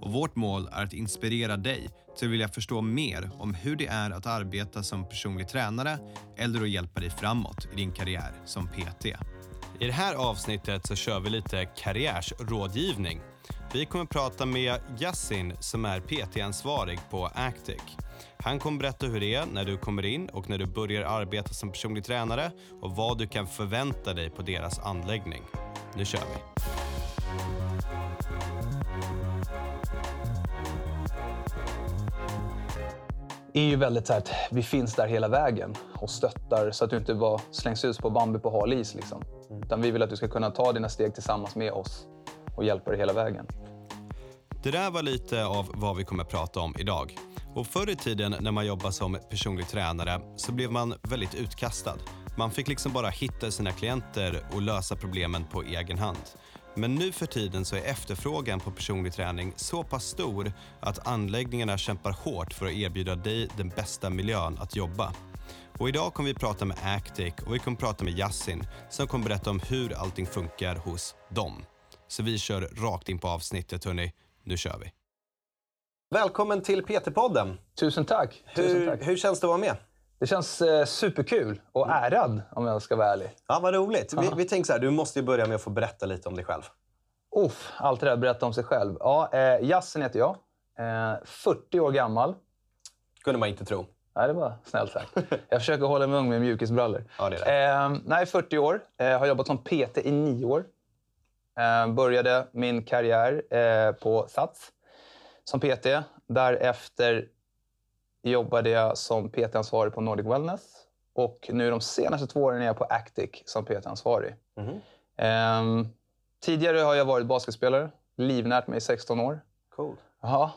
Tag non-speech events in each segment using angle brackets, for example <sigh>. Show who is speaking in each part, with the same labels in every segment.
Speaker 1: och vårt mål är att inspirera dig till att vilja förstå mer om hur det är att arbeta som personlig tränare eller att hjälpa dig framåt i din karriär som PT. I det här avsnittet så kör vi lite karriärsrådgivning. Vi kommer att prata med Yassin som är PT-ansvarig på Actic. Han kommer berätta hur det är när du kommer in och när du börjar arbeta som personlig tränare och vad du kan förvänta dig på deras anläggning. Nu kör vi!
Speaker 2: Är ju väldigt så här att vi finns där hela vägen och stöttar så att du inte bara slängs ut på Bambi på hal is. Liksom. Mm. Utan vi vill att du ska kunna ta dina steg tillsammans med oss och hjälpa dig hela vägen.
Speaker 1: Det där var lite av vad vi kommer att prata om idag. Och förr i tiden när man jobbade som personlig tränare så blev man väldigt utkastad. Man fick liksom bara hitta sina klienter och lösa problemen på egen hand. Men nu för tiden så är efterfrågan på personlig träning så pass stor att anläggningarna kämpar hårt för att erbjuda dig den bästa miljön att jobba. Och idag kommer vi prata med Actic och vi kommer prata med Yassin som kommer berätta om hur allting funkar hos dem. Så vi kör rakt in på avsnittet hörni. Nu kör vi. Välkommen till PT-podden.
Speaker 2: Tusen tack.
Speaker 1: Hur,
Speaker 2: Tusen tack.
Speaker 1: hur känns det att vara med?
Speaker 2: Det känns eh, superkul och mm. ärad om jag ska vara ärlig.
Speaker 1: Ja, vad roligt. Vi, vi tänker så här, du måste ju börja med att få berätta lite om dig själv.
Speaker 2: Uff, allt det där berätta om sig själv. Ja, eh, Jassen heter jag. Eh, 40 år gammal.
Speaker 1: kunde man inte tro.
Speaker 2: Nej, det var snällt sagt. <laughs> Jag försöker hålla mig ung med mjukisbrallor.
Speaker 1: Ja, det är det.
Speaker 2: Eh, nej, 40 år. Eh, har jobbat som PT i nio år. Eh, började min karriär eh, på Sats som PT. Därefter jobbade jag som PT-ansvarig på Nordic Wellness. Och nu de senaste två åren är jag på Actic som PT-ansvarig. Mm. Um, tidigare har jag varit basketspelare. Livnärt mig i 16 år.
Speaker 1: Cool.
Speaker 2: Ja.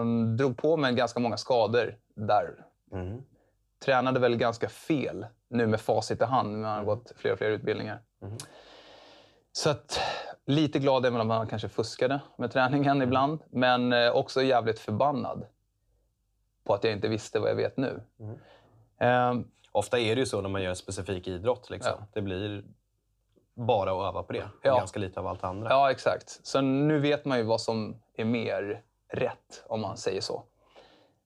Speaker 2: Um, drog på mig ganska många skador där. Mm. Tränade väl ganska fel nu med facit i hand. Man har mm. gått fler och fler utbildningar. Mm. Så att, lite glad är man att man kanske fuskade med träningen ibland. Men eh, också jävligt förbannad på att jag inte visste vad jag vet nu.
Speaker 1: Mm. Um, Ofta är det ju så när man gör en specifik idrott. Liksom. Ja. Det blir bara att öva på det. Ja. Ganska lite av allt andra.
Speaker 2: Ja, exakt. Så nu vet man ju vad som är mer rätt, om man säger så.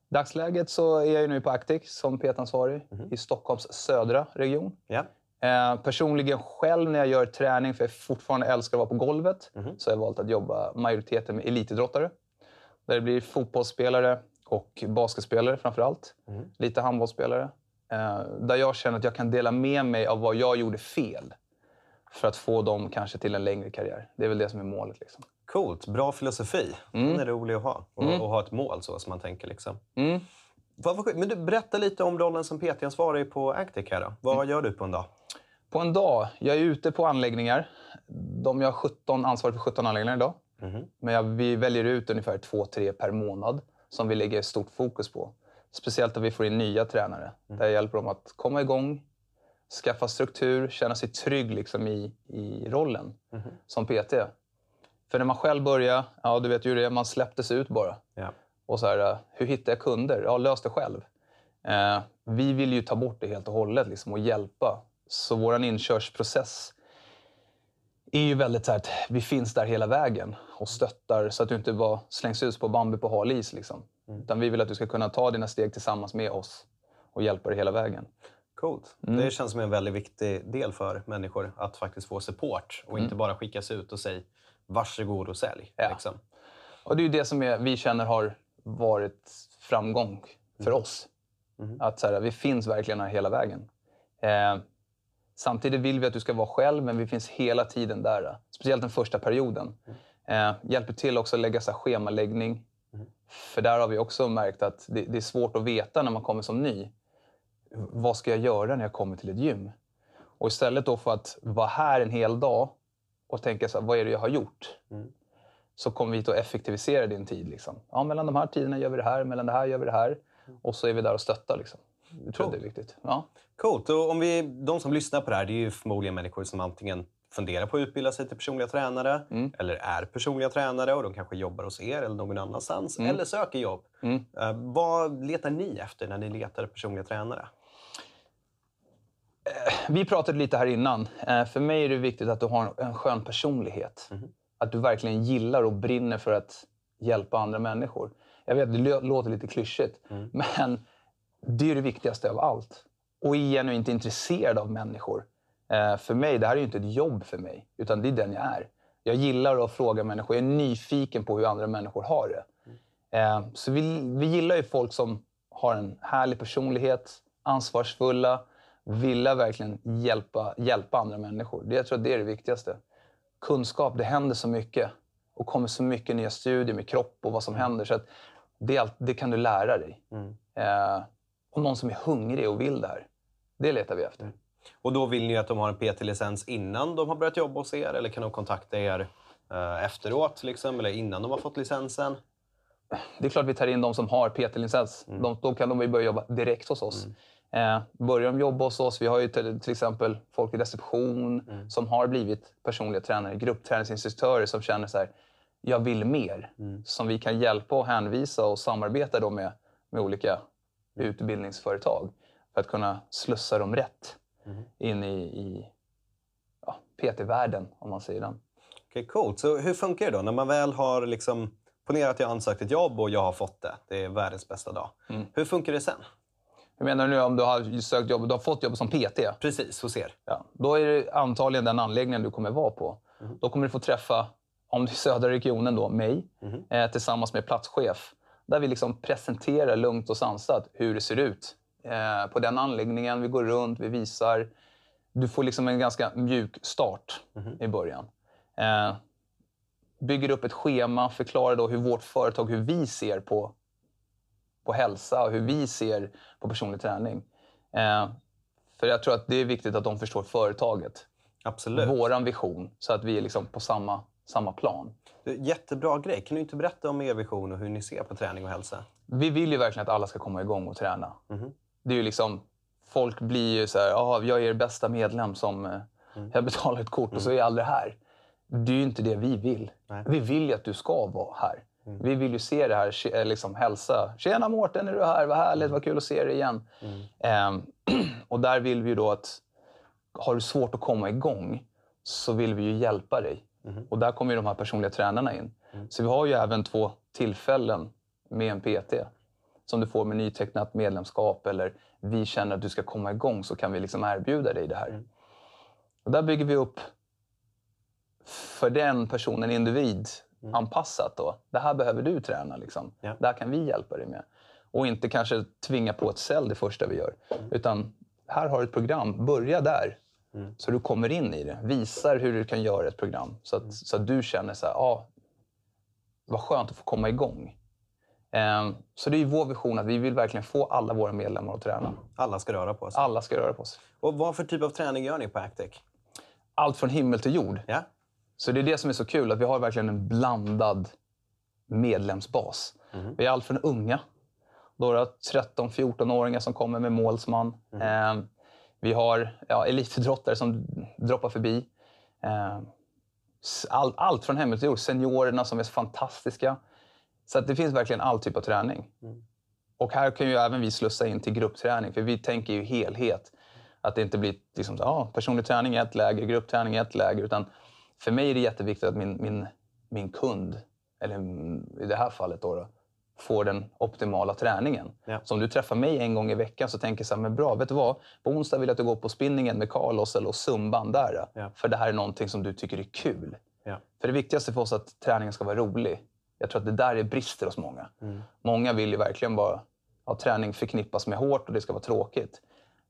Speaker 2: Dagsläget så är jag nu på Actic som PT-ansvarig mm. i Stockholms södra region.
Speaker 1: Ja.
Speaker 2: Eh, personligen själv när jag gör träning, för jag fortfarande älskar att vara på golvet, mm. så har jag valt att jobba majoriteten med elitidrottare. Där det blir fotbollsspelare, och basketspelare framför allt. Mm. Lite handbollsspelare. Eh, där jag känner att jag kan dela med mig av vad jag gjorde fel. För att få dem kanske till en längre karriär. Det är väl det som är målet. Liksom.
Speaker 1: Coolt. Bra filosofi. Mm. Den är rolig att ha. Och, mm. och ha ett mål så som man tänker. Liksom. Mm. Men du, berätta lite om rollen som PT-ansvarig på Actic. Här då. Vad mm. gör du på en dag?
Speaker 2: På en dag? Jag är ute på anläggningar. De jag har 17, ansvarig för 17 anläggningar idag. Mm. Men jag, vi väljer ut ungefär två, tre per månad som vi lägger stort fokus på. Speciellt när vi får in nya tränare. Mm. Där hjälper dem att komma igång, skaffa struktur, känna sig trygg liksom i, i rollen mm. som PT. För när man själv börjar, ja du vet ju det man släpptes ut bara.
Speaker 1: Ja.
Speaker 2: Och så här, hur hittar jag kunder? Ja, lös det själv. Eh, vi vill ju ta bort det helt och hållet liksom, och hjälpa. Så vår inkörsprocess är ju väldigt så här att vi finns där hela vägen och stöttar så att du inte bara slängs ut på Bambi på hal is. Liksom. Mm. Utan vi vill att du ska kunna ta dina steg tillsammans med oss och hjälpa dig hela vägen.
Speaker 1: Coolt. Mm. Det känns som en väldigt viktig del för människor att faktiskt få support och mm. inte bara skickas ut och säga varsågod och sälj. Ja. Liksom.
Speaker 2: Och det är det som är, vi känner har varit framgång för mm. oss. Mm. Att så här, vi finns verkligen här hela vägen. Eh, Samtidigt vill vi att du ska vara själv, men vi finns hela tiden där. Speciellt den första perioden. Mm. Eh, hjälper till också att lägga så här, schemaläggning. Mm. För där har vi också märkt att det, det, är svårt att veta när man kommer som ny. Vad ska jag göra när jag kommer till ett gym? Och istället då för att vara här en hel dag och tänka så här, vad är det jag har gjort? Mm. Så kommer vi att effektivisera din tid. Liksom. Ja, mellan de här tiderna gör vi det här, mellan det här gör vi det här. Och så är vi där och stöttar. Liksom. Jag tror att det är viktigt. Ja.
Speaker 1: Coolt. Och om vi, de som lyssnar på det här det är ju förmodligen människor som antingen funderar på att utbilda sig till personliga tränare
Speaker 2: Mm.
Speaker 1: eller är personliga tränare och de kanske jobbar hos er eller någon annanstans eller söker jobb.
Speaker 2: Mm.
Speaker 1: Eh, vad letar ni efter när ni letar personliga tränare?
Speaker 2: Vi pratade lite här innan. Eh, För mig är det viktigt att du har en skön personlighet. Att du verkligen gillar och brinner för att hjälpa andra människor. Jag vet, det lå- låter lite klyschigt, men det är det viktigaste av allt. Och är genuint intresserad av människor. Eh, För mig, det här är ju inte ett jobb för mig, utan det är den jag är. Jag gillar att fråga människor. Jag är nyfiken på hur andra människor har det. Eh, Så vi, vi gillar ju folk som har en härlig personlighet, ansvarsfulla, vilja verkligen hjälpa, hjälpa andra människor. Det, jag tror att det är det viktigaste. Kunskap, det händer så mycket. Och kommer så mycket nya studier med kropp och vad som händer. Så det, allt, det kan du lära dig. Eh, och någon som är hungrig och vill det här. Det letar vi efter.
Speaker 1: Och då vill ni att de har en PT-licens innan de har börjat jobba hos er eller kan de kontakta er eh, efteråt liksom, eller innan de har fått licensen?
Speaker 2: Det är klart vi tar in de som har PT-licens. De, då kan de börja jobba direkt hos oss. Eh, börjar de jobba hos oss, vi har ju till, till exempel folk i reception som har blivit personliga tränare, gruppträningsinstruktörer som känner så här, jag vill mer. Som vi kan hjälpa och hänvisa och samarbeta då med, med olika utbildningsföretag för att kunna slussa dem rätt in i, i ja, PT-världen, om man säger den.
Speaker 1: Okej, coolt. Så hur funkar det då? När man väl har liksom... Ponera att jag ansökt ett jobb och jag har fått det. Det är världens bästa dag. Hur funkar det sen?
Speaker 2: Jag menar nu om du har sökt jobb, du har fått jobb som PT.
Speaker 1: Precis, hos er.
Speaker 2: Ja, då är det antagligen den anläggningen du kommer vara på. Då kommer du få träffa, om det är södra regionen, då, mig eh, tillsammans med platschef. Där vi liksom presenterar lugnt och sansat hur det ser ut eh, på den anläggningen. Vi går runt, vi visar. Du får liksom en ganska mjuk start i början. Eh, bygger upp ett schema, förklarar då hur vårt företag, hur vi ser på, på hälsa och hur vi ser på personlig träning. Eh, för jag tror att det är viktigt att de förstår företaget.
Speaker 1: Absolut.
Speaker 2: Våran vision, så att vi är liksom på samma, samma plan.
Speaker 1: Jättebra grej. Kan du inte berätta om er vision och hur ni ser på träning och hälsa?
Speaker 2: Vi vill ju verkligen att alla ska komma igång och träna. Det är ju liksom, folk blir ju så här, "Ja, jag är er bästa medlem som eh, jag betalar ett kort och så är jag aldrig här. Det är ju inte det vi vill.
Speaker 1: Nej.
Speaker 2: Vi vill ju att du ska vara här. Vi vill ju se det här, eh, liksom hälsa. Tjena Mårten, är du här? Vad härligt, vad kul att se dig igen. Ehm, <clears throat> och där vill vi ju då att har du svårt att komma igång så vill vi ju hjälpa dig. Och där kommer ju de här personliga tränarna in. Så vi har ju även två tillfällen med en PT som du får med nytecknat medlemskap eller vi känner att du ska komma igång så kan vi liksom erbjuda dig det här. Och där bygger vi upp för den personen, individ, anpassat. Då. Det här behöver du träna. Liksom.
Speaker 1: Ja.
Speaker 2: Det här kan vi hjälpa dig med. Och inte kanske tvinga på ett cell det första vi gör. Utan här har du ett program, börja där. Så du kommer in i det. Visar hur du kan göra ett program. Så att, så att du känner så här, ah, vad skönt att få komma igång. Ehm, så det är vår vision att vi vill verkligen få alla våra medlemmar att träna.
Speaker 1: Alla ska röra på sig.
Speaker 2: Alla ska röra på sig.
Speaker 1: Och vad för typ av träning gör ni på Actec?
Speaker 2: Allt från himmel till jord.
Speaker 1: Ja?
Speaker 2: Så det är det som är så kul, att vi har verkligen en blandad medlemsbas. Vi är allt från unga, några 13-14-åringar som kommer med målsman. Eh, vi har ja, elitidrottare som droppar förbi. Eh, all, allt från himmel till jord. Seniorerna som är fantastiska. Så det finns verkligen all typ av träning. Och här kan ju även vi slussa in till gruppträning, för vi tänker ju helhet. Att det inte blir liksom, ah, personlig träning i ett läger, gruppträning i ett läger. Utan för mig är det jätteviktigt att min, min, min kund, eller mm, i det här fallet då, då får den optimala träningen.
Speaker 1: Ja.
Speaker 2: Så om du träffar mig en gång i veckan så tänker jag så här, men bra, vet du vad? På onsdag vill jag att du går på spinningen med Carlos eller zumban där.
Speaker 1: Ja.
Speaker 2: För det här är någonting som du tycker är kul.
Speaker 1: Ja.
Speaker 2: För det viktigaste för oss är att träningen ska vara rolig. Jag tror att det där är brister hos många. Många vill ju verkligen bara ha träning förknippas med hårt och det ska vara tråkigt.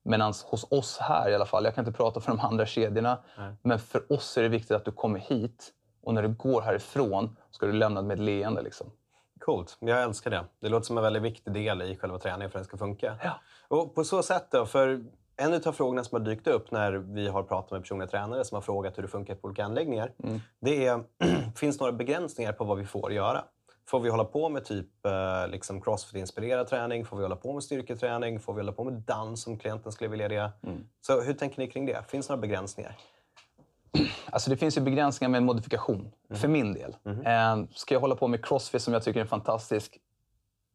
Speaker 2: Medan hos oss här i alla fall, jag kan inte prata för de andra kedjorna, men för oss är det viktigt att du kommer hit och när du går härifrån ska du lämna med ett leende. Liksom.
Speaker 1: Coolt. Jag älskar det. Det låter som en väldigt viktig del i själva träningen för att den ska funka.
Speaker 2: Ja.
Speaker 1: Och på så sätt då, för en av frågorna som har dykt upp när vi har pratat med personliga tränare som har frågat hur det funkar på olika anläggningar. Det är, <clears throat> finns några begränsningar på vad vi får göra. Får vi hålla på med typ eh, liksom crossfit-inspirerad träning? Får vi hålla på med styrketräning? Får vi hålla på med dans om klienten skulle vilja det?
Speaker 2: Mm.
Speaker 1: Så hur tänker ni kring det? Finns det några begränsningar? <clears throat>
Speaker 2: Alltså det finns ju begränsningar med modifikation, för min del. Eh, ska jag hålla på med crossfit, som jag tycker är en fantastisk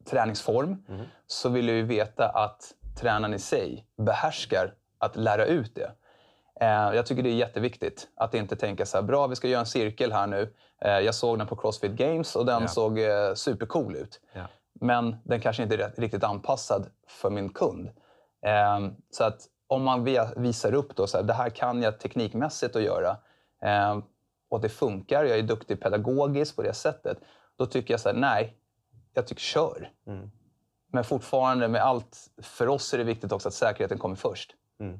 Speaker 2: träningsform, så vill jag ju veta att tränaren i sig behärskar att lära ut det. Eh, jag tycker det är jätteviktigt att inte tänka så här, bra vi ska göra en cirkel här nu. Eh, jag såg den på Crossfit Games och den
Speaker 1: Ja.
Speaker 2: såg eh, supercool ut.
Speaker 1: Ja.
Speaker 2: Men den kanske inte är riktigt anpassad för min kund. Så att om man visar upp då, så här, det här kan jag teknikmässigt att göra och det funkar, jag är duktig pedagogiskt på det sättet. Då tycker jag så här, nej, jag tycker kör.
Speaker 1: Mm.
Speaker 2: Men fortfarande med allt, för oss är det viktigt också att säkerheten kommer först.
Speaker 1: Mm.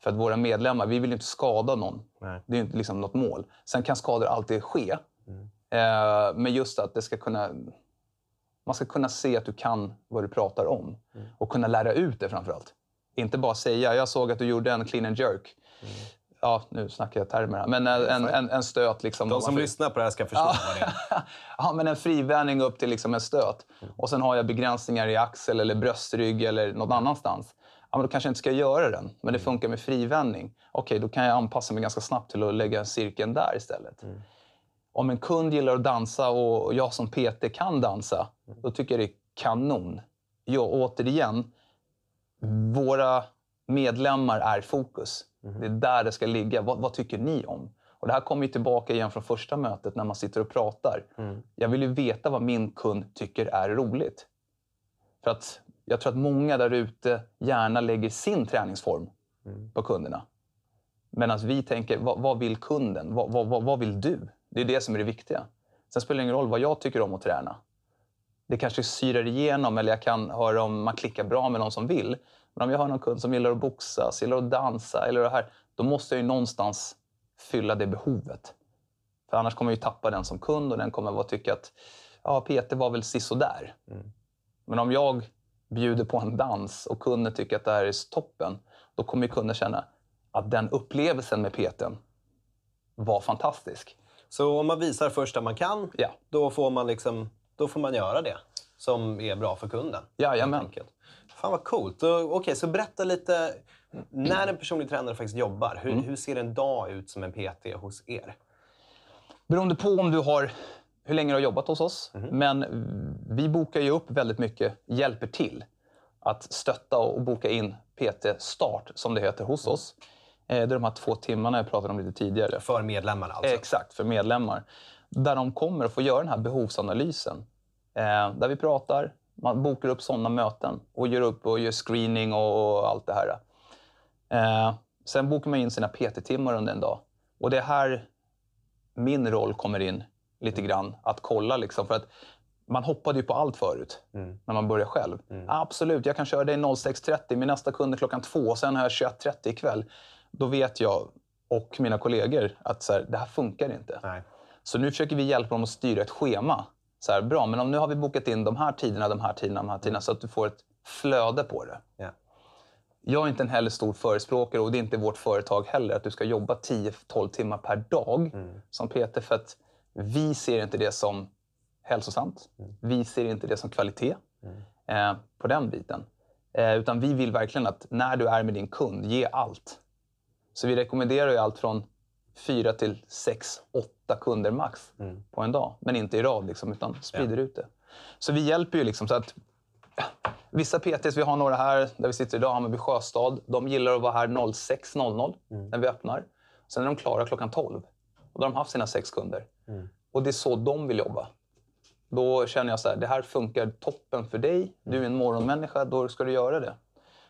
Speaker 2: För att våra medlemmar, vi vill ju inte skada någon.
Speaker 1: Nej.
Speaker 2: Det är ju inte liksom något mål. Sen kan skador alltid ske.
Speaker 1: Mm.
Speaker 2: Eh, men just att det ska kunna... Man ska kunna se att du kan vad du pratar om.
Speaker 1: Mm.
Speaker 2: Och kunna lära ut det framförallt. Inte bara säga, jag såg att du gjorde en clean and jerk. Ja, nu snackar jag termer här. Men en, en, en, stöt liksom.
Speaker 1: De som lyssnar på det här ska förstå
Speaker 2: Ja.
Speaker 1: vad det är. <laughs>
Speaker 2: ja, men en frivändning upp till liksom en stöt. Och sen har jag begränsningar i axel eller bröstrygg eller någon annanstans. Ja, men då kanske jag inte ska göra den, men det funkar med frivändning. Okej, då kan jag anpassa mig ganska snabbt till att lägga cirkeln där istället. Om en kund gillar att dansa och jag som PT kan dansa, då tycker jag det är kanon. Ja, återigen, våra medlemmar är fokus. Det är där det ska ligga. Vad, vad tycker ni om? Och det här kommer ju tillbaka igen från första mötet när man sitter och pratar. Jag vill ju veta vad min kund tycker är roligt. För att jag tror att många där ute gärna lägger sin träningsform på kunderna. Medan vi tänker, vad, vad vill kunden? Vad, vad, vad, vad vill du? Det är det som är det viktiga. Sen spelar det ingen roll vad jag tycker om att träna. Det kanske syrar igenom eller jag kan höra om man klickar bra med någon som vill. Men om jag har någon kund som gillar att boxas, gillar att dansa eller det här, då måste jag ju någonstans fylla det behovet. För annars kommer jag ju tappa den som kund och den kommer att tycka att ja, PT var väl sisådär. Men om jag bjuder på en dans och kunden tycker att det här är toppen, då kommer kunden känna att den upplevelsen med PTn var fantastisk.
Speaker 1: Så om man visar först att man kan,
Speaker 2: Ja.
Speaker 1: då, får man liksom, då får man göra det som är bra för kunden.
Speaker 2: Jajamän.
Speaker 1: Fan vad coolt. Okej, så berätta lite. När en personlig tränare faktiskt jobbar, hur,
Speaker 2: Mm.
Speaker 1: hur ser en dag ut som en PT hos er?
Speaker 2: Beroende på om du har, hur länge du har jobbat hos oss. Men vi bokar ju upp väldigt mycket, hjälper till att stötta och boka in PT-start, som det heter, hos oss. Eh, Det är de här två timmarna jag pratade om lite tidigare.
Speaker 1: För medlemmar alltså?
Speaker 2: Exakt, för medlemmar. Där de kommer att få göra den här behovsanalysen. Eh, där vi pratar, man bokar upp sådana möten och gör upp och gör screening och, allt det här. Eh, sen bokar man in sina PT-timmar under en dag. Och det är här min roll kommer in lite grann. Att kolla liksom. För att man hoppade ju på allt förut
Speaker 1: Mm.
Speaker 2: när man började själv. Absolut, jag kan köra dig 06.30, min nästa kund är klockan två och sen har jag 21.30 ikväll. Då vet jag och mina kollegor att så här, det här funkar inte.
Speaker 1: Nej.
Speaker 2: Så nu försöker vi hjälpa dem att styra ett schema. Så här, bra, men om nu har vi bokat in de här tiderna, de här tiderna, de här tiderna så att du får ett flöde på det.
Speaker 1: Ja.
Speaker 2: Jag är inte en heller stor förespråkare och det är inte vårt företag heller att du ska jobba 10-12 timmar per dag som PT för att vi ser inte det som hälsosamt. Vi ser inte det som kvalitet eh, på den biten. Eh, utan vi vill verkligen att när du är med din kund, ge allt. Så vi rekommenderar ju allt från fyra till sex, åtta kunder max på en dag. Men inte i rad, liksom, utan sprider ut det. Så vi hjälper ju liksom så att Vissa PTs, vi har några här där vi sitter idag, Hammarby Sjöstad. De gillar att vara här 06.00 när vi öppnar. Sen är de klara klockan 12. Och då har de haft sina sex kunder. Och det är så de vill jobba. Då känner jag så här, det här funkar toppen för dig. Du är en morgonmänniska, då ska du göra det.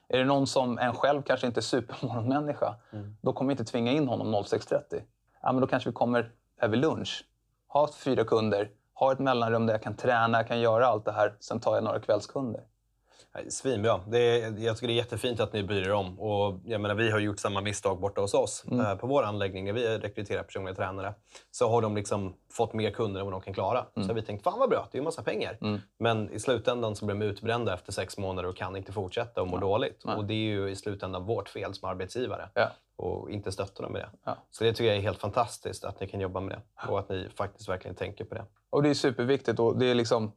Speaker 2: Är det någon som en själv kanske inte är supermorgonmänniska, då kommer vi inte tvinga in honom 06.30. Ja, men då kanske vi kommer över lunch. Ha fyra kunder, ha ett mellanrum där jag kan träna, jag kan göra allt det här. Sen tar jag några kvällskunder.
Speaker 1: Svinbra. Det är, jag tycker det är jättefint att ni bryr er om. Och jag menar, vi har gjort samma misstag borta hos oss.
Speaker 2: Mm.
Speaker 1: Eh, på vår anläggning, när vi rekryterar personliga tränare, så har de liksom fått mer kunder än vad de kan klara. Så har vi tänkt, fan vad bra, det är ju massa pengar.
Speaker 2: Mm.
Speaker 1: Men i slutändan så blir de utbrända efter sex månader och kan inte fortsätta och mår dåligt. Och det är ju i slutändan vårt fel som arbetsgivare.
Speaker 2: Ja.
Speaker 1: Och inte stötta dem med det.
Speaker 2: Ja.
Speaker 1: Så det tycker jag är helt fantastiskt att ni kan jobba med det. Och att ni faktiskt verkligen tänker på det.
Speaker 2: Och det är superviktigt. Och det, är liksom,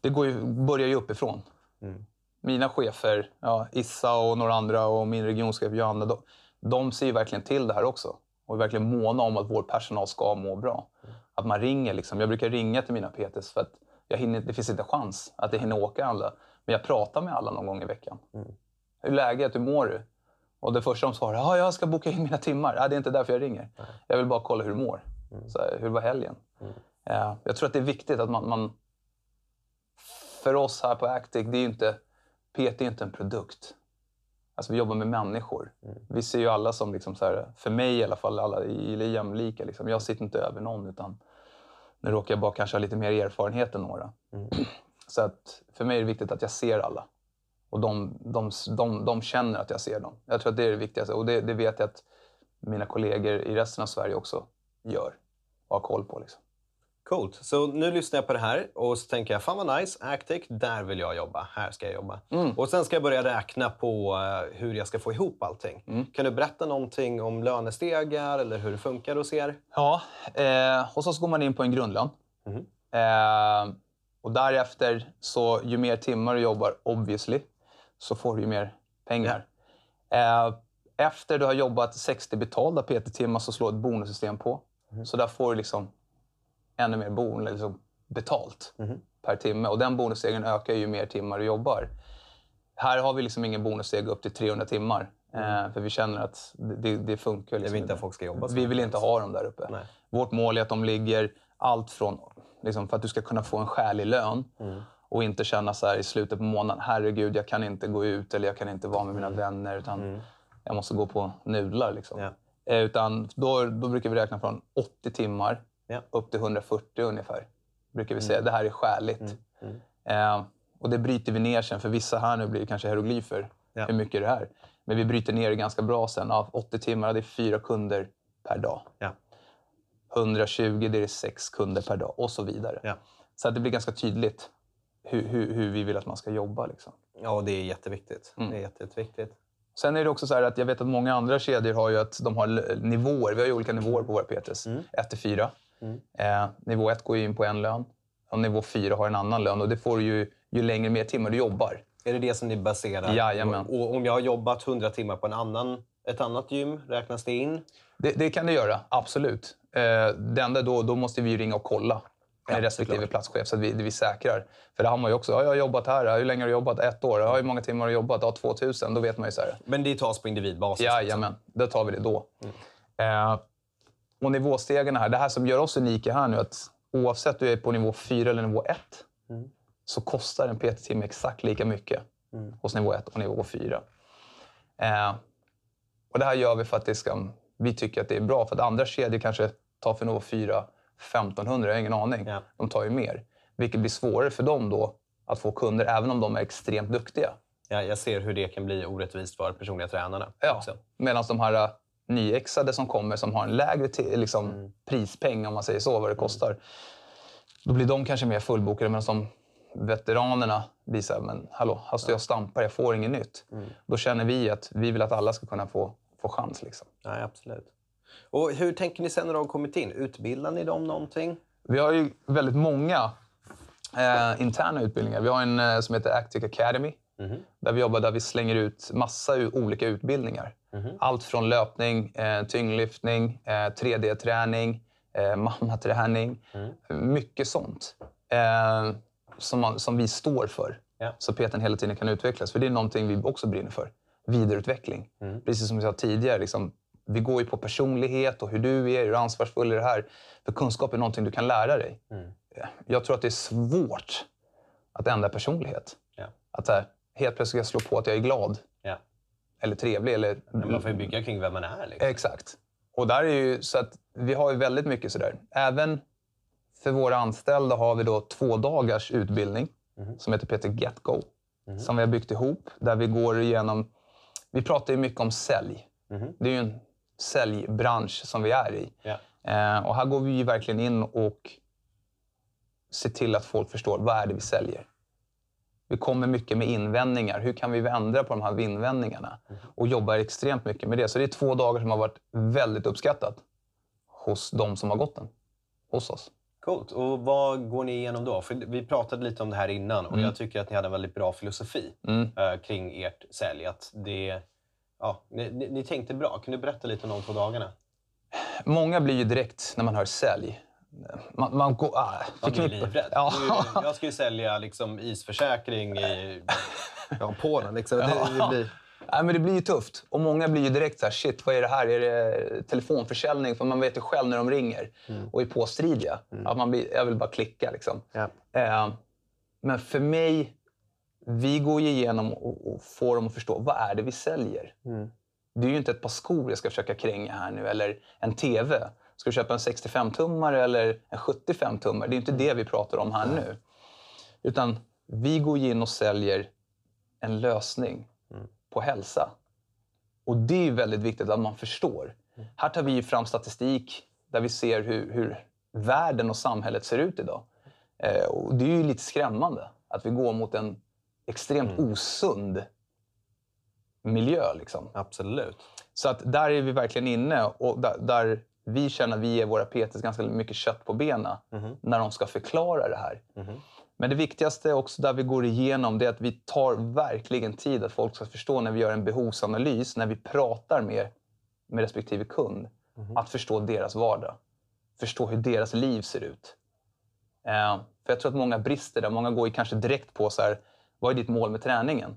Speaker 2: det går ju, börjar ju uppifrån.
Speaker 1: Mm.
Speaker 2: Mina chefer, ja, Issa och några andra och min regionchef Johanna, de, de ser ju verkligen till det här också. Och är verkligen måna om att vår personal ska må bra. Att man ringer. Liksom. Jag brukar ringa till mina PTs för att jag hinner, det finns inte chans att jag hinner åka alla. Men jag pratar med alla någon gång i veckan. Hur är läget? Hur mår du? Och det första de svarar ja, jag ska boka in mina timmar. Ja, det är inte därför jag ringer. Jag vill bara kolla hur du mår. Så, här, hur var helgen? Ja, jag tror att det är viktigt att man, man... För oss här på Actic, det är ju inte... PT är inte en produkt. Alltså vi jobbar med människor. Vi ser ju alla som, liksom så här, för mig i alla fall, alla är jämlika. Liksom. Jag sitter inte över någon. utan Nu råkar jag bara kanske ha lite mer erfarenhet än några. <clears throat> Så att för mig är det viktigt att jag ser alla. Och de, de, de, de känner att jag ser dem. Jag tror att det är det viktigaste. Och det, det vet jag att mina kollegor i resten av Sverige också gör och har koll på. Liksom.
Speaker 1: Coolt. Så nu lyssnar jag på det här och så tänker jag, fan vad nice, Actic, där vill jag jobba. Här ska jag jobba.
Speaker 2: Mm.
Speaker 1: Och sen ska jag börja räkna på eh, hur jag ska få ihop allting.
Speaker 2: Mm.
Speaker 1: Kan du berätta någonting om lönestegar eller hur det funkar hos er?
Speaker 2: Ja, eh, och så går man in på en grundlön.
Speaker 1: Mhm.
Speaker 2: Eh, och därefter, så ju mer timmar du jobbar, obviously, så får du ju mer pengar. Eh, efter du har jobbat 60 betalda PT-timmar så slår ett bonussystem på. Så där får du liksom ännu mer bon, liksom betalt per timme. Och den bonusstegen ökar ju mer timmar du jobbar. Här har vi liksom ingen bonussteg upp till 300 timmar. Eh, för vi känner att det, det, funkar.
Speaker 1: Jag
Speaker 2: Liksom.
Speaker 1: vill inte att folk ska jobba så
Speaker 2: Vi vill inte ha dem där uppe.
Speaker 1: Nej.
Speaker 2: Vårt mål är att de ligger allt från liksom, för att du ska kunna få en skälig lön
Speaker 1: Mm.
Speaker 2: och inte känna så här i slutet på månaden, herregud, jag kan inte gå ut eller jag kan inte vara med mina vänner utan jag måste gå på nudlar. Liksom.
Speaker 1: Mm. Ja.
Speaker 2: Eh, utan då, då brukar vi räkna från 80 timmar
Speaker 1: Ja.
Speaker 2: upp till 140 ungefär. Brukar vi
Speaker 1: Mm.
Speaker 2: säga. Det här är skäligt. Eh, och det bryter vi ner sen. För vissa här nu blir det kanske hieroglyfer.
Speaker 1: Ja.
Speaker 2: Hur mycket är det här? Men vi bryter ner det ganska bra sen. Av 80 timmar, det är fyra kunder per dag.
Speaker 1: Ja.
Speaker 2: 120, det är sex kunder per dag och så vidare.
Speaker 1: Ja.
Speaker 2: Så att det blir ganska tydligt hur, hur, hur vi vill att man ska jobba. Liksom.
Speaker 1: Ja, det är jätteviktigt.
Speaker 2: Mm.
Speaker 1: Det är jätte, jätteviktigt.
Speaker 2: Sen är det också så här att jag vet att många andra kedjor har ju att de har nivåer. Vi har ju olika nivåer på våra PTs. 1 till 4. Eh, nivå 1 går ju in på en lön och nivå 4 har en annan lön. Och det får du ju ju längre mer timmar du jobbar.
Speaker 1: Är det det som ni baserar?
Speaker 2: Jajamän.
Speaker 1: Och om jag har jobbat 100 timmar på en annan, ett annat gym, räknas det in?
Speaker 2: Det, det kan det göra, absolut. Eh, det enda då, då måste vi ju ringa och kolla med
Speaker 1: Ja,
Speaker 2: respektive
Speaker 1: såklart.
Speaker 2: platschef så att vi, vi säkrar. För det har man ju också. Ja, jag har jobbat här. Hur länge har du jobbat? Ett år. Ja, hur många timmar har du jobbat? Ja, 2000. Då vet man ju så här.
Speaker 1: Men det tas på individbasis? liksom.
Speaker 2: Jajamän, då tar vi det då. Eh, och nivåstegarna här, det här som gör oss unika här nu, att oavsett du är på nivå 4 eller nivå 1 så kostar en PT-timme exakt lika mycket hos nivå 1 och nivå 4. Eh, och det här gör vi för att det ska, vi tycker att det är bra. För att andra kedjor kanske tar för nivå 4 1500, jag har ingen aning.
Speaker 1: Ja.
Speaker 2: De tar ju mer. Vilket blir svårare för dem då att få kunder, även om de är extremt duktiga.
Speaker 1: Ja, jag ser hur det kan bli orättvist för personliga tränarna.
Speaker 2: Ja, medan de här nyexade som kommer som har en lägre liksom,
Speaker 1: Mm.
Speaker 2: prispeng, om man säger så, vad det kostar. Då blir de kanske mer fullbokade, men som veteranerna här, men hallå, här står jag och stampar, jag får inget nytt.
Speaker 1: Mm.
Speaker 2: Då känner vi att vi vill att alla ska kunna få, få chans. Liksom.
Speaker 1: Ja, absolut. Och hur tänker ni sen när de har kommit in? Utbildar ni dem någonting?
Speaker 2: Vi har ju väldigt många eh, interna utbildningar. Vi har en eh, som heter Actic Academy. Där vi jobbar där vi slänger ut massa olika utbildningar. Allt från löpning, eh, tyngdlyftning, eh, 3D-träning, eh, mammaträning. Mycket sånt. Eh, som, man, som vi står för.
Speaker 1: Ja.
Speaker 2: Så PTn hela tiden kan utvecklas. För det är någonting vi också brinner för. Vidareutveckling. Precis som jag sa tidigare. Liksom, vi går ju på personlighet och hur du är, hur ansvarsfull är det här. För kunskap är någonting du kan lära dig. Eh, Jag tror att det är svårt att ändra personlighet.
Speaker 1: Ja.
Speaker 2: Att här, helt plötsligt ska jag slå på att jag är glad
Speaker 1: Ja.
Speaker 2: eller trevlig. Eller...
Speaker 1: Men man får ju bygga kring vem man är. Liksom.
Speaker 2: Exakt. Och där är ju så att vi har ju väldigt mycket sådär. Även för våra anställda har vi då två dagars utbildning som heter PT Get Go. som vi har byggt ihop. Där vi går igenom... Vi pratar ju mycket om sälj.
Speaker 1: Mhm.
Speaker 2: Det är ju en säljbransch som vi är i.
Speaker 1: Ja.
Speaker 2: Eh, och här går vi verkligen in och ser till att folk förstår vad är det vi säljer. Vi kommer mycket med invändningar. Hur kan vi ändra på de här invändningarna? Och jobbar extremt mycket med det. Så det är två dagar som har varit väldigt uppskattat hos de som har gått den. Hos oss.
Speaker 1: Coolt. Och vad går ni igenom då? För vi pratade lite om det här innan och
Speaker 2: Mm.
Speaker 1: jag tycker att ni hade en väldigt bra filosofi
Speaker 2: Mm.
Speaker 1: eh, kring ert sälj. Att det, ja, ni, ni, ni tänkte bra. Kan du berätta lite om de två dagarna?
Speaker 2: Många blir ju direkt, när man hör sälj, man, man går... Ah,
Speaker 1: Man blir livrädd.
Speaker 2: Ja.
Speaker 1: Jag ska ju sälja liksom, isförsäkring i <laughs>
Speaker 3: Ja, Polen liksom. Det, det blir...
Speaker 2: Nej, men det blir ju tufft. Och många blir ju direkt så här, shit, vad är det här? Är det telefonförsäljning? För man vet ju själv när de ringer och är påstridiga. Att man blir, jag vill bara klicka liksom.
Speaker 1: Ja.
Speaker 2: Eh, men för mig, vi går ju igenom och, och får dem att förstå, vad är det vi säljer? Det är ju inte ett par skor jag ska försöka kränga här nu, eller en TV. Ska du köpa en 65-tummare eller en 75-tummare? Det är inte det vi pratar om här nu. Utan vi går in och säljer en lösning på hälsa. Och det är väldigt viktigt att man förstår. Här tar vi fram statistik där vi ser hur, hur världen och samhället ser ut idag. Eh, och det är ju lite skrämmande att vi går mot en extremt osund miljö. Liksom.
Speaker 1: Absolut.
Speaker 2: Så att där är vi verkligen inne och där, där vi känner att vi ger våra PTs ganska mycket kött på benen när de ska förklara det här. Men det viktigaste också där vi går igenom det är att vi tar verkligen tid att folk ska förstå när vi gör en behovsanalys, när vi pratar med, med respektive kund, att förstå deras vardag. Förstå hur deras liv ser ut. Eh, för jag tror att många brister där. Många går ju kanske direkt på så här, vad är ditt mål med träningen?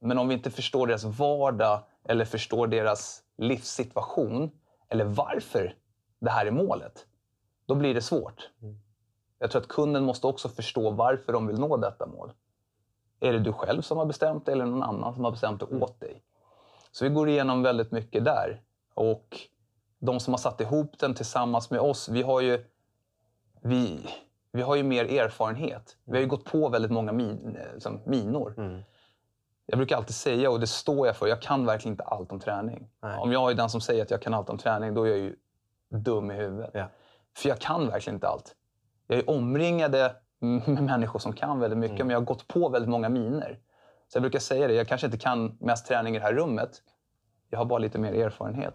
Speaker 2: Men om vi inte förstår deras vardag eller förstår deras livssituation eller varför det här är målet, då blir det svårt. Jag tror att kunden måste också förstå varför de vill nå detta mål. Är det du själv som har bestämt det eller någon annan som har bestämt det åt dig? Så vi går igenom väldigt mycket där. Och de som har satt ihop den tillsammans med oss, vi har ju, vi, vi har ju mer erfarenhet. Vi har ju gått på väldigt många min, liksom, minor. Jag brukar alltid säga, och det står jag för, jag kan verkligen inte allt om träning.
Speaker 1: Nej.
Speaker 2: Om jag är den som säger att jag kan allt om träning, då är jag ju dum i huvudet.
Speaker 1: Ja.
Speaker 2: För jag kan verkligen inte allt. Jag är omringade med <laughs> människor som kan väldigt mycket, men jag har gått på väldigt många miner. Så jag brukar säga det, jag kanske inte kan mest träning i det här rummet. Jag har bara lite mer erfarenhet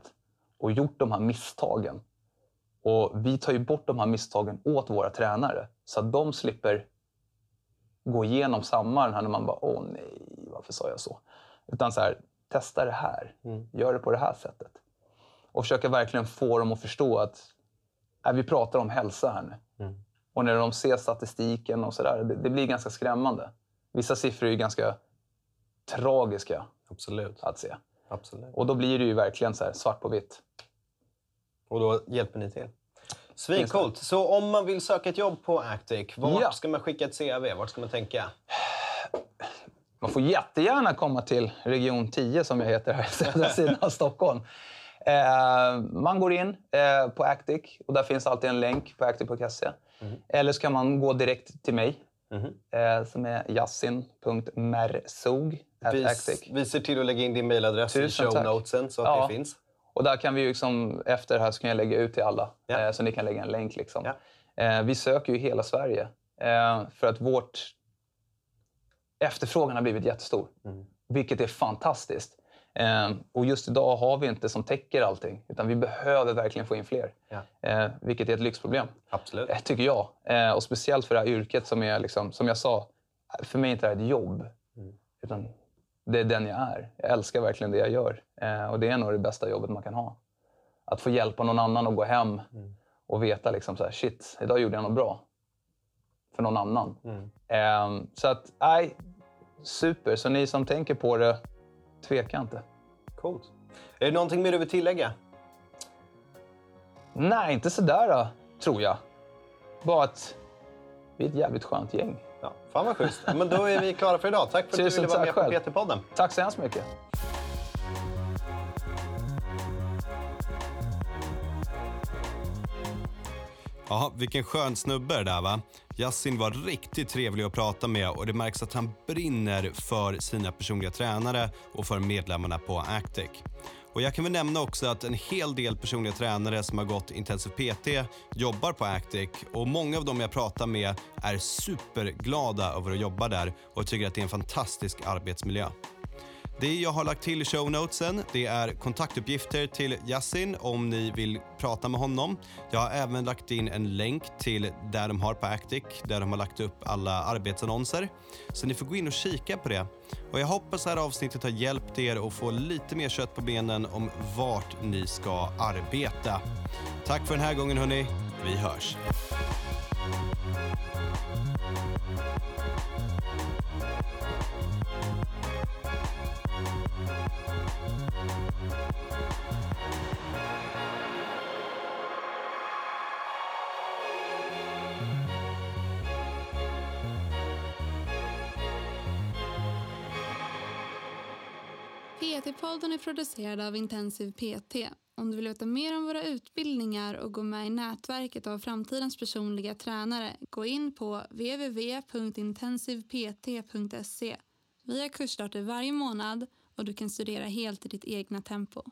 Speaker 2: och gjort de här misstagen. Och vi tar ju bort de här misstagen åt våra tränare så att de slipper gå igenom samma den här när man bara åh nej, varför sa jag så? Utan så här, testa det här. Gör det på det här sättet. Och försöka verkligen få dem att förstå att nej, vi pratar om hälsa här nu. Och när de ser statistiken och sådär, det, det blir ganska skrämmande. Vissa siffror är ganska tragiska
Speaker 1: Absolut.
Speaker 2: att se.
Speaker 1: Absolut.
Speaker 2: Och då blir det ju verkligen så här svart på vitt.
Speaker 1: Och då hjälper ni till. Svincoolt. Så om man vill söka ett jobb på Actic, vart
Speaker 2: Ja.
Speaker 1: ska man skicka ett CV? Vart ska man tänka?
Speaker 2: Man får jättegärna komma till region 10 som jag heter här <laughs> i södra sidan av Stockholm. Eh, man går in eh, på Actic och där finns alltid en länk på actic.se. Eller så kan man gå direkt till mig eh, som är yassin.mersog.
Speaker 1: Vi, vi ser till att lägga in din mailadress i show notesen så att
Speaker 2: Ja.
Speaker 1: det finns.
Speaker 2: Och där kan vi ju liksom, efter det här så kan jag lägga ut till alla. Eh, så ni kan lägga en länk. Liksom. Eh, vi söker ju hela Sverige. Eh, för att vårt efterfrågan har blivit jättestor.
Speaker 1: Mm.
Speaker 2: Vilket är fantastiskt. Eh, och just idag har vi inte som täcker allting. Utan vi behöver verkligen få in fler. Eh, vilket är ett lyxproblem.
Speaker 1: Absolut.
Speaker 2: Eh, tycker jag. Och speciellt för det här yrket som är, liksom, som jag sa, för mig är inte det här ett jobb. Utan det är den jag är. Jag älskar verkligen det jag gör. Eh, och det är nog det bästa jobbet man kan ha. Att få hjälpa någon annan att gå hem och veta liksom så här, shit, idag gjorde jag något bra. För någon annan. Eh, så att, nej, super. Så ni som tänker på det, tveka inte.
Speaker 1: Coolt. Är det någonting mer du vill tillägga?
Speaker 2: Nej, inte sådär tror jag. Bara att vi är ett jävligt skönt gäng.
Speaker 1: Ja, fan vad schysst. Men då är vi klara för idag. Tack för att du
Speaker 2: Tusen
Speaker 1: ville vara med
Speaker 2: tack
Speaker 1: på
Speaker 2: själv.
Speaker 1: PT-podden.
Speaker 2: Tack så hemskt mycket.
Speaker 1: Ja, vilken skön snubbe det där va? Yassin var riktigt trevlig att prata med och det märks att han brinner för sina personliga tränare och för medlemmarna på Actic. Och jag kan väl nämna också att en hel del personliga tränare som har gått Intensiv PT jobbar på Actic och många av dem jag pratar med är superglada över att jobba där och tycker att det är en fantastisk arbetsmiljö. Det jag har lagt till i show notesen det är kontaktuppgifter till Yassin om ni vill prata med honom. Jag har även lagt in en länk till där de har på Actic, där de har lagt upp alla arbetsannonser. Så ni får gå in och kika på det. Och jag hoppas det här avsnittet har hjälpt er att få lite mer kött på benen om vart ni ska arbeta. Tack för den här gången hörni. Vi hörs.
Speaker 4: PT-podden är producerad av Intensiv PT. Om du vill veta mer om våra utbildningar och gå med i nätverket av framtidens personliga tränare gå in på www.intensivpt.se. Vi har kursstarter varje månad och du kan studera helt i ditt egna tempo.